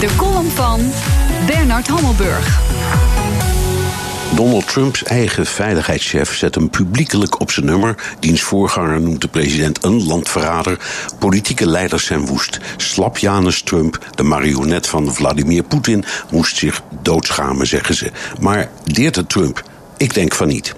De column van Bernard Hammelburg. Donald Trumps eigen veiligheidschef zet hem publiekelijk op zijn nummer. Diens voorganger noemt de president een landverrader. Politieke leiders zijn woest. Slap Janus Trump, de marionet van Vladimir Poetin, moest zich doodschamen, zeggen ze. Maar deert het Trump? Ik denk van niet.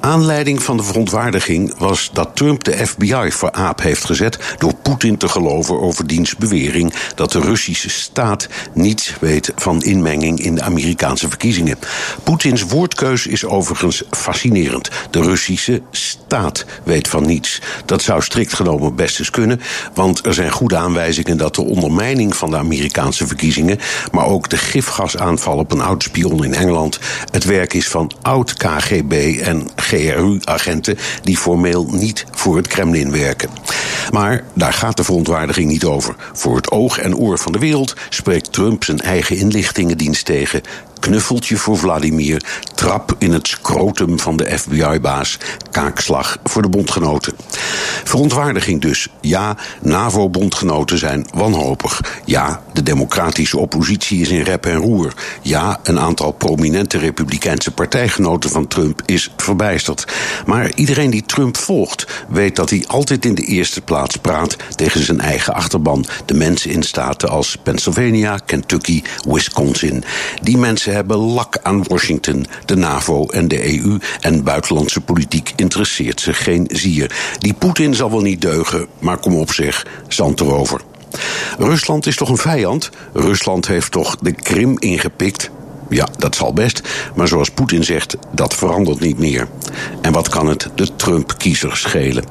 Aanleiding van de verontwaardiging was dat Trump de FBI voor aap heeft gezet door Poetin te geloven over diens bewering dat de Russische staat niets weet van inmenging in de Amerikaanse verkiezingen. Poetins woordkeus is overigens fascinerend. De Russische staat weet van niets. Dat zou strikt genomen best eens kunnen, want er zijn goede aanwijzingen dat de ondermijning van de Amerikaanse verkiezingen, maar ook de gifgasaanval op een oud spion in Engeland, het werk is van oud KGB en GRU-agenten die formeel niet voor het Kremlin werken. Maar daar gaat de verontwaardiging niet over. Voor het oog en oor van de wereld spreekt Trump zijn eigen inlichtingendienst tegen knuffeltje voor Vladimir, trap in het scrotum van de FBI-baas, kaakslag voor de bondgenoten. Verontwaardiging dus. Ja, NAVO-bondgenoten zijn wanhopig. Ja, de democratische oppositie is in rep en roer. Ja, een aantal prominente republikeinse partijgenoten van Trump is verbijsterd. Maar iedereen die Trump volgt, weet dat hij altijd in de eerste plaats praat tegen zijn eigen achterban. De mensen in staten als Pennsylvania, Kentucky, Wisconsin. Die mensen hebben lak aan Washington, de NAVO en de EU. En buitenlandse politiek interesseert ze geen zier. Die Poetin zal wel niet deugen, maar kom op zeg, zand erover. Rusland is toch een vijand? Rusland heeft toch de Krim ingepikt? Ja, dat zal best. Maar zoals Poetin zegt, dat verandert niet meer. En wat kan het de Trump-kiezers schelen?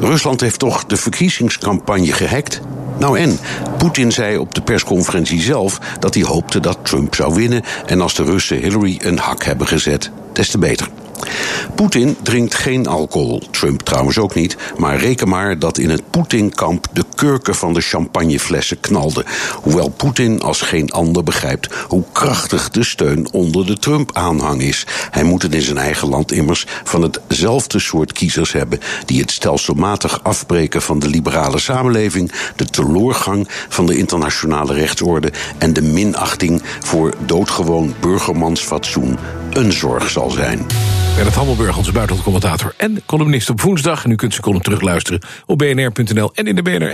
Rusland heeft toch de verkiezingscampagne gehackt? Nou en, Poetin zei op de persconferentie zelf dat hij hoopte dat Trump zou winnen. En als de Russen Hillary een hak hebben gezet, des te beter. Poetin drinkt geen alcohol, Trump trouwens ook niet, maar reken maar dat in het Poetin-kamp de kurken van de champagneflessen knalden. Hoewel Poetin als geen ander begrijpt hoe krachtig de steun onder de Trump-aanhang is. Hij moet het in zijn eigen land immers van hetzelfde soort kiezers hebben die het stelselmatig afbreken van de liberale samenleving, de teloorgang van de internationale rechtsorde en de minachting voor doodgewoon burgermansfatsoen een zorg zal zijn. Bernard Hammelburg, onze buitenlandcommentator en columnist op woensdag. En u kunt zijn column terugluisteren op bnr.nl en in de BNR.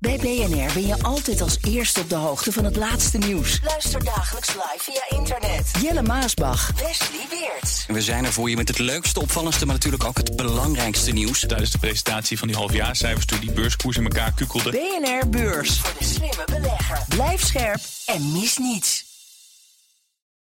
Bij BNR ben je altijd als eerste op de hoogte van het laatste nieuws. Luister dagelijks live via internet. Jelle Maasbach. Wesley Weert. We zijn er voor je met het leukste, opvallendste, maar natuurlijk ook het belangrijkste nieuws. Tijdens de presentatie van die halfjaarcijfers toen die beurskoers in elkaar kukkelde. BNR Beurs. Voor de slimme belegger. Blijf scherp en mis niets.